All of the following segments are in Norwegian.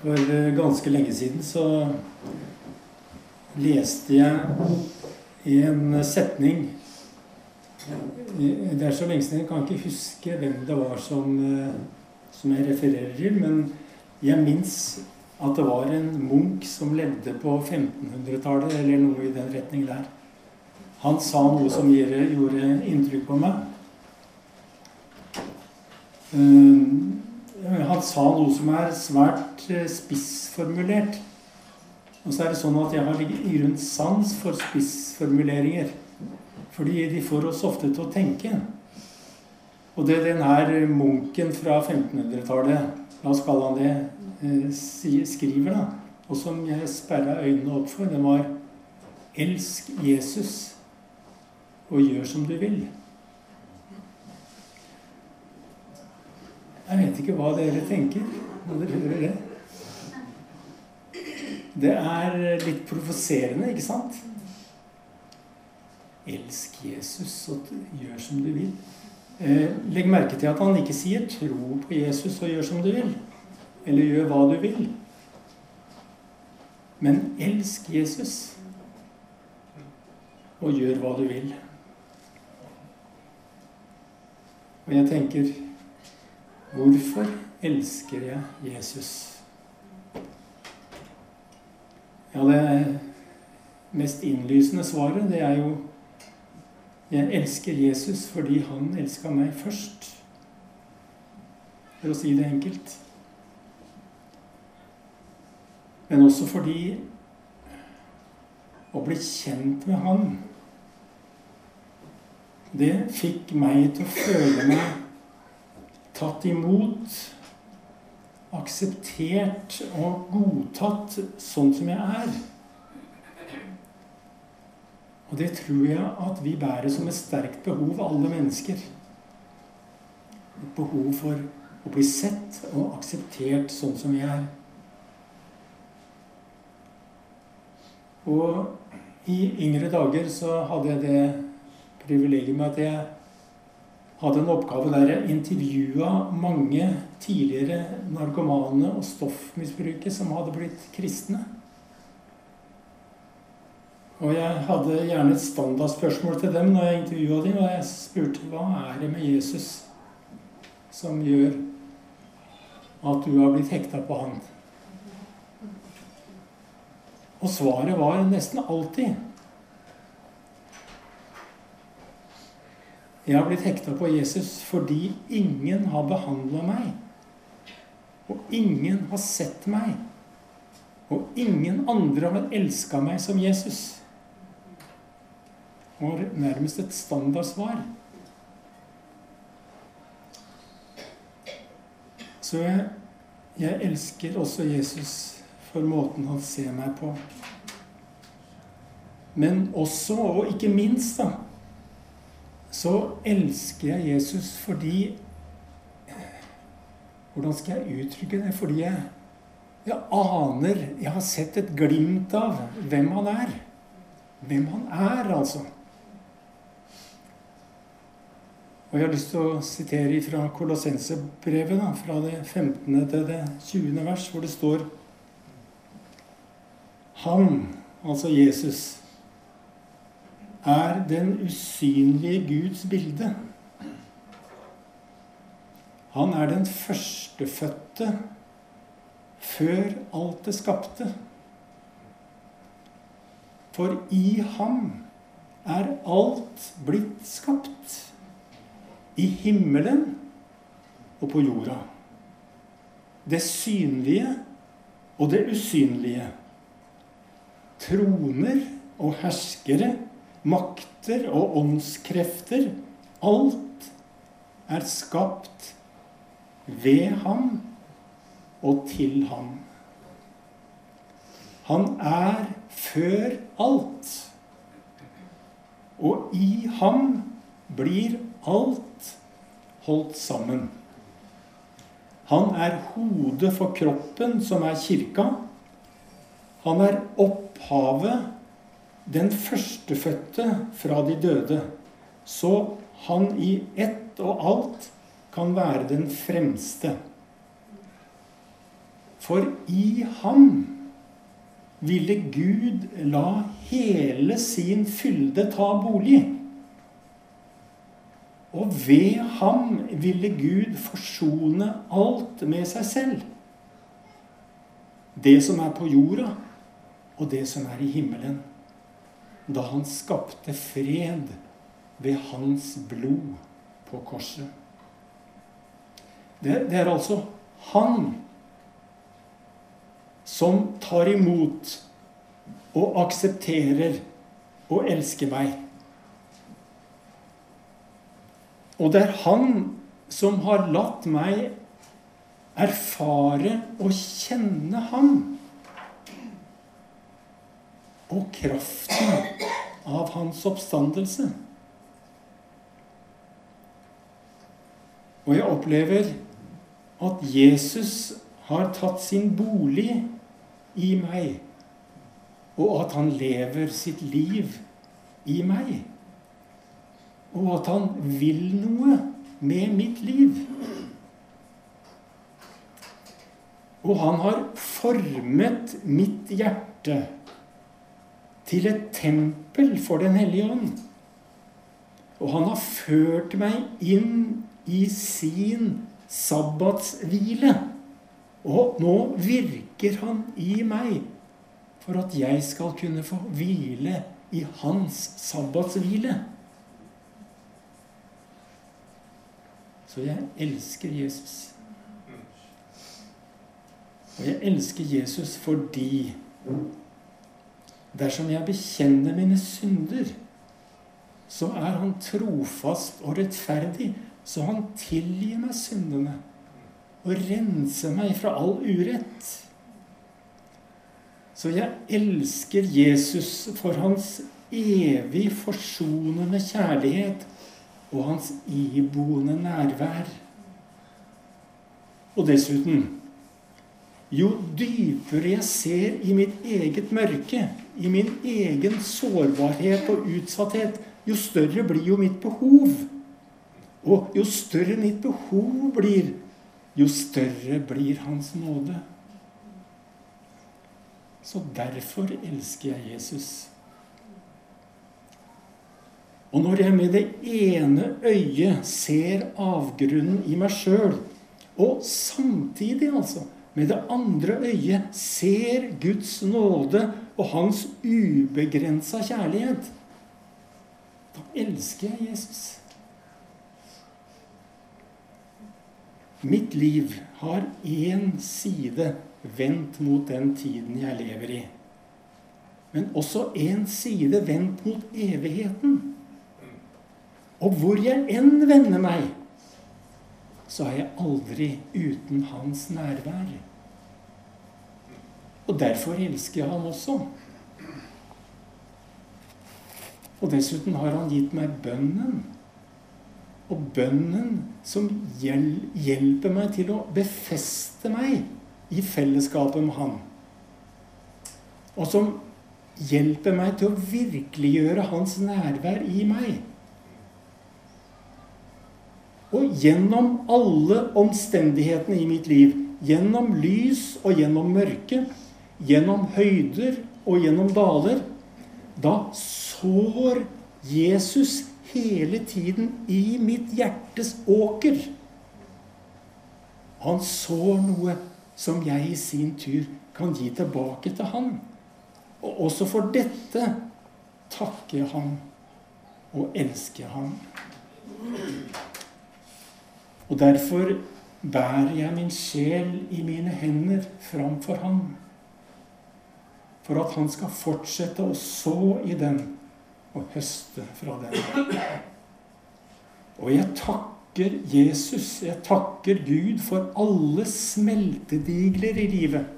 For eh, ganske lenge siden så leste jeg en setning Det er så lenge siden jeg kan ikke huske hvem det var som, eh, som jeg refererer til, men jeg minnes at det var en munk som levde på 1500-tallet, eller noe i den retning der. Han sa noe som gjorde inntrykk på meg. Han sa noe som er svært eh, spissformulert. Og så er det sånn at jeg har i grunn sans for spissformuleringer. Fordi de får oss ofte til å tenke. Og det den her munken fra 1500-tallet, la oss kalle han det, eh, skriver, da, og som jeg sperra øynene opp for, det var 'Elsk Jesus og gjør som du vil'. Jeg vet ikke hva dere tenker når dere hører det. Det er litt provoserende, ikke sant? Elsk Jesus og gjør som du vil. Eh, legg merke til at han ikke sier 'tro på Jesus og gjør som du vil'. Eller 'gjør hva du vil'. Men elsk Jesus og gjør hva du vil. Og jeg tenker Hvorfor elsker jeg Jesus? Ja, det mest innlysende svaret, det er jo Jeg elsker Jesus fordi han elska meg først. For å si det enkelt. Men også fordi å bli kjent med han, det fikk meg til å føle meg tatt imot, akseptert og godtatt sånn som jeg er. Og det tror jeg at vi bærer som et sterkt behov, alle mennesker. Et behov for å bli sett og akseptert sånn som vi er. Og i yngre dager så hadde jeg det privilegiet med at jeg hadde en oppgave der jeg intervjua mange tidligere narkomane og stoffmisbrukere som hadde blitt kristne. Og jeg hadde gjerne et standardspørsmål til dem når jeg intervjua dem. Og jeg spurte hva er det med Jesus som gjør at du har blitt hekta på han? Og svaret var nesten alltid Jeg har blitt hekta på Jesus fordi ingen har behandla meg. Og ingen har sett meg. Og ingen andre har elska meg som Jesus. Det var nærmest et standardsvar. Så jeg, jeg elsker også Jesus for måten han ser meg på. Men også, og ikke minst, da så elsker jeg Jesus fordi Hvordan skal jeg uttrykke det? Fordi jeg, jeg aner Jeg har sett et glimt av hvem han er. Hvem han er, altså. Og jeg har lyst til å sitere fra Kolossensebrevet, fra det 15. til det 20. vers, hvor det står Han, altså Jesus, er den usynlige Guds bilde. Han er den førstefødte før alt det skapte. For i ham er alt blitt skapt. I himmelen og på jorda. Det synlige og det usynlige. Troner og herskere makter og åndskrefter. Alt er skapt ved ham og til ham. Han er før alt. Og i ham blir alt holdt sammen. Han er hodet for kroppen, som er kirka. Han er opphavet den førstefødte fra de døde, så han i ett og alt kan være den fremste. For i ham ville Gud la hele sin fylde ta bolig. Og ved ham ville Gud forsone alt med seg selv. Det som er på jorda, og det som er i himmelen. Da han skapte fred ved hans blod på korset. Det, det er altså han som tar imot og aksepterer og elsker meg. Og det er han som har latt meg erfare og kjenne ham. Og kraften av hans oppstandelse. Og jeg opplever at Jesus har tatt sin bolig i meg, og at han lever sitt liv i meg. Og at han vil noe med mitt liv. Og han har formet mitt hjerte til et tempel for Den hellige ånd. Og han har ført meg inn i sin sabbatshvile. Og nå virker han i meg for at jeg skal kunne få hvile i hans sabbatshvile. Så jeg elsker Jesus. Og jeg elsker Jesus fordi dersom jeg bekjenner mine synder, så er han trofast og rettferdig, så han tilgir meg syndene og renser meg fra all urett. Så jeg elsker Jesus for hans evig forsonende kjærlighet og hans iboende nærvær. Og dessuten jo dypere jeg ser i mitt eget mørke, i min egen sårbarhet og utsatthet, jo større blir jo mitt behov. Og jo større mitt behov blir, jo større blir Hans nåde. Så derfor elsker jeg Jesus. Og når jeg med det ene øyet ser avgrunnen i meg sjøl, og samtidig altså med det andre øyet ser Guds nåde og hans ubegrensa kjærlighet, da elsker jeg Jesus. Mitt liv har én side vendt mot den tiden jeg lever i. Men også én side vendt mot evigheten. Og hvor jeg enn vender meg, så er jeg aldri uten hans nærvær. Og derfor elsker jeg ham også. Og dessuten har han gitt meg bønnen. Og bønnen som hjelper meg til å befeste meg i fellesskapet med Han. Og som hjelper meg til å virkeliggjøre Hans nærvær i meg. Og gjennom alle omstendighetene i mitt liv, gjennom lys og gjennom mørke, gjennom høyder og gjennom daler, da sår Jesus hele tiden i mitt hjertes åker. Han sår noe som jeg i sin tur kan gi tilbake til han. Og også for dette takker han og elsker han. Og derfor bærer jeg min sjel i mine hender framfor ham. For at han skal fortsette å så i den og høste fra den. Og jeg takker Jesus, jeg takker Gud for alle smeltedigler i livet.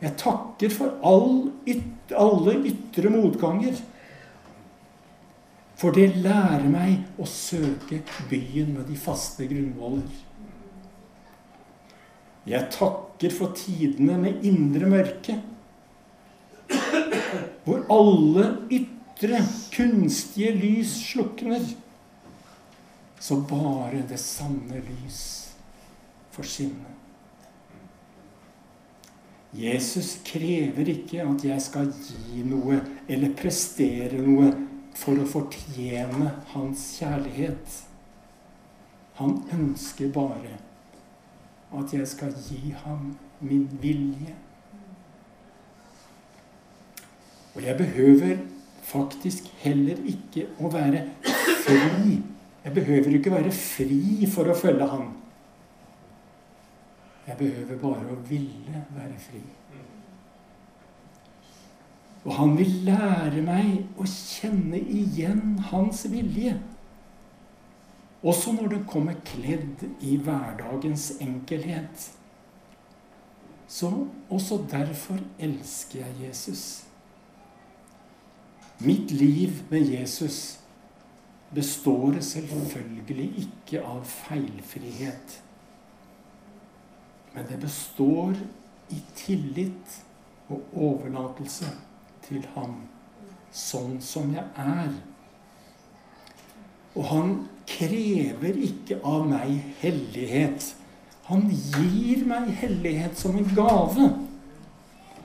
Jeg takker for all yt alle ytre motganger. For det lærer meg å søke byen med de faste grunnvoller. Jeg takker for tidene med indre mørke, hvor alle ytre, kunstige lys slukner, så bare det sanne lys får skinne. Jesus krever ikke at jeg skal gi noe eller prestere noe for å fortjene hans kjærlighet. Han ønsker bare at jeg skal gi ham min vilje. Og jeg behøver faktisk heller ikke å være fri. Jeg behøver ikke være fri for å følge Han. Jeg behøver bare å ville være fri. Og han vil lære meg å kjenne igjen hans vilje. Også når det kommer kledd i hverdagens enkelhet. Så også derfor elsker jeg Jesus. Mitt liv med Jesus består selvfølgelig ikke av feilfrihet. Men det består i tillit og overlatelse til ham sånn som jeg er. Og han krever ikke av meg hellighet. Han gir meg hellighet som en gave.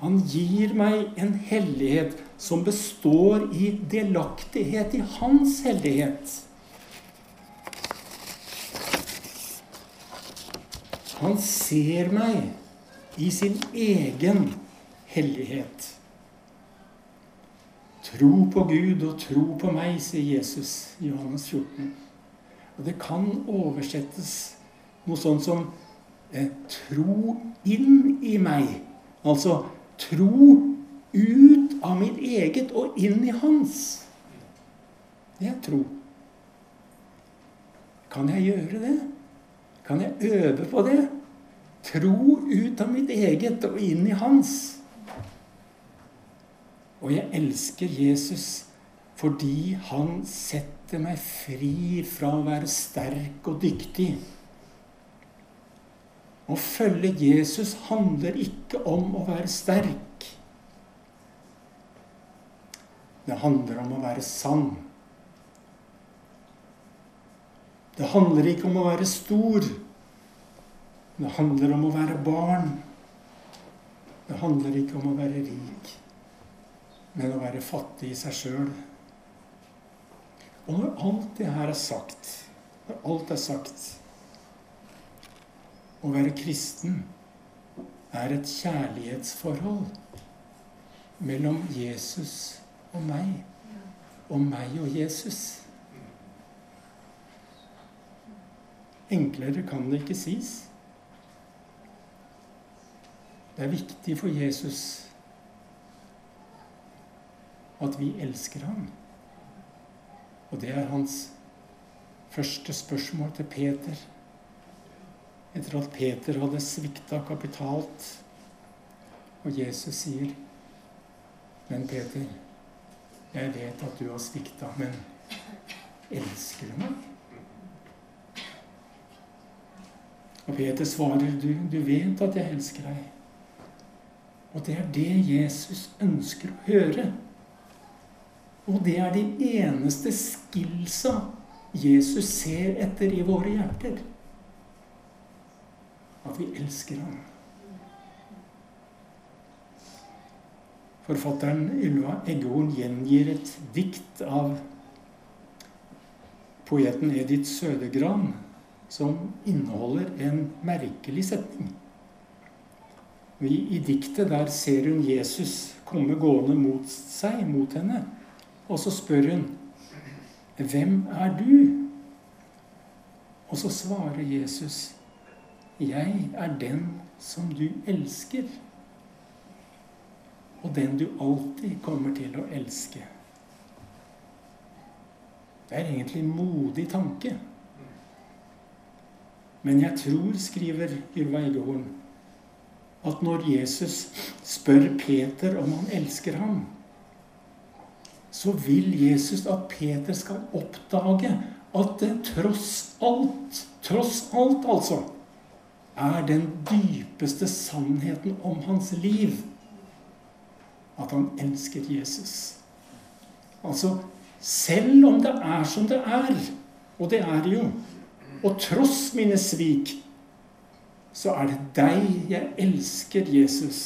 Han gir meg en hellighet som består i delaktighet i hans hellighet. Han ser meg i sin egen hellighet. Tro på Gud og tro på meg, sier Jesus i Johannes 14. Og det kan oversettes noe sånt som eh, tro inn i meg. Altså tro ut av mitt eget og inn i hans. Det er tro. Kan jeg gjøre det? Kan jeg øve på det? Tro ut av mitt eget og inn i hans. Og jeg elsker Jesus fordi han setter meg fri fra å være sterk og dyktig. Å følge Jesus handler ikke om å være sterk. Det handler om å være sann. Det handler ikke om å være stor. Det handler om å være barn. Det handler ikke om å være rik, men å være fattig i seg sjøl. Og når alt det her er sagt, når alt er sagt Å være kristen er et kjærlighetsforhold mellom Jesus og meg, og meg og Jesus. Enklere kan det ikke sies. Det er viktig for Jesus at vi elsker ham. Og det er hans første spørsmål til Peter. Etter at Peter hadde svikta kapitalt. Og Jesus sier, 'Men Peter, jeg vet at du har svikta, men elsker du meg?' Og Peter svarer, du, 'Du vet at jeg elsker deg.' Og det er det Jesus ønsker å høre. Og det er de eneste skillsa Jesus ser etter i våre hjerter. At vi elsker ham. Forfatteren Ylva Eggehorn gjengir et dikt av poeten Edith Sødegran som inneholder en merkelig setning. I diktet der ser hun Jesus komme gående mot seg, mot henne. Og så spør hun, 'Hvem er du?' Og så svarer Jesus, 'Jeg er den som du elsker.' Og den du alltid kommer til å elske. Det er egentlig en modig tanke. Men jeg tror, skriver Ylva Eggehorn, at når Jesus spør Peter om han elsker ham, så vil Jesus at Peter skal oppdage at det tross alt, tross alt altså, er den dypeste sannheten om hans liv. At han elsker Jesus. Altså, selv om det er som det er, og det er det jo, og tross mine svik, så er det deg jeg elsker, Jesus.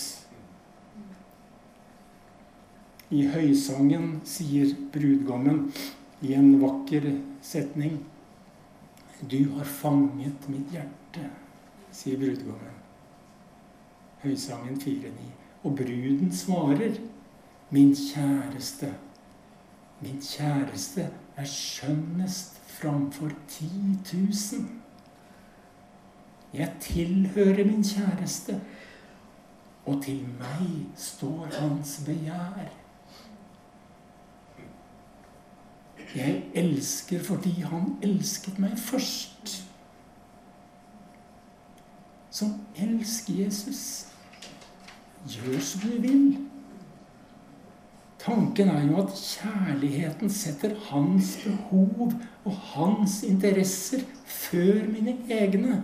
I høysangen sier brudgommen i en vakker setning Du har fanget mitt hjerte, sier brudgommen. Høysangen 4.9. Og bruden svarer, min kjæreste, min kjæreste er skjønnest framfor ti tusen. Jeg tilhører min kjæreste, og til meg står hans begjær. Jeg elsker fordi han elsket meg først. Så elsker Jesus. Gjør som du vil. Tanken er jo at kjærligheten setter hans behov og hans interesser før mine egne.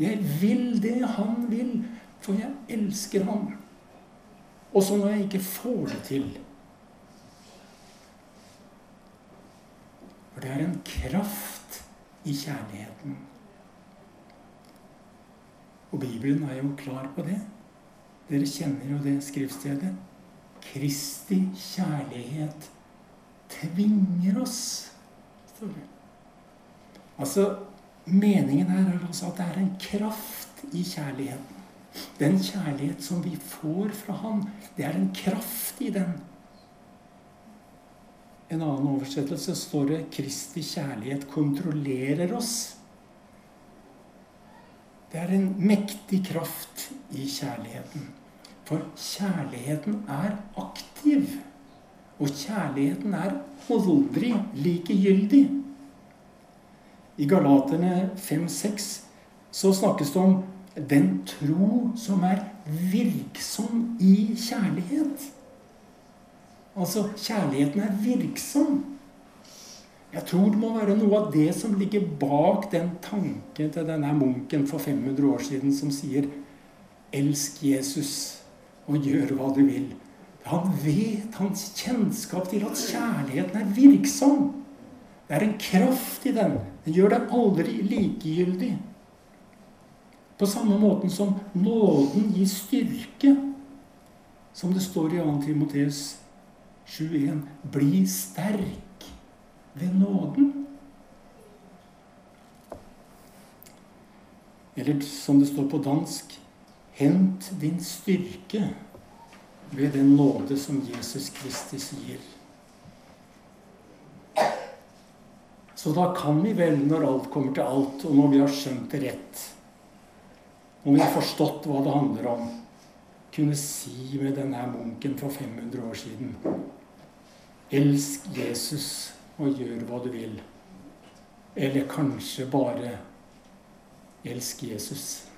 Jeg vil det han vil, for jeg elsker ham. Også når jeg ikke får det til. For det er en kraft i kjærligheten. Og Bibelen er jo klar på det. Dere kjenner jo det skriftstedet. Kristi kjærlighet tvinger oss, står det. Altså, Meningen her er altså at det er en kraft i kjærligheten. Den kjærlighet som vi får fra Han, det er en kraft i den. En annen oversettelse står det 'Kristi kjærlighet kontrollerer oss'. Det er en mektig kraft i kjærligheten. For kjærligheten er aktiv. Og kjærligheten er aldri likegyldig. I Galaterne 5-6 så snakkes det om den tro som er virksom i kjærlighet. Altså, kjærligheten er virksom. Jeg tror det må være noe av det som ligger bak den tanken til denne munken for 500 år siden som sier 'Elsk Jesus og gjør hva du vil'. Han vet hans kjennskap til at kjærligheten er virksom. Det er en kraft i den. Den gjør deg aldri likegyldig. På samme måten som nåden gir styrke, som det står i 2. Timoteus 7,1.: Bli sterk ved nåden. Eller som det står på dansk Hent din styrke ved den nåde som Jesus Kristus gir. Så da kan vi vel, når alt kommer til alt, og når vi har skjønt det rett, når vi har forstått hva det handler om, kunne si med denne munken for 500 år siden Elsk Jesus og gjør hva du vil. Eller kanskje bare elsk Jesus.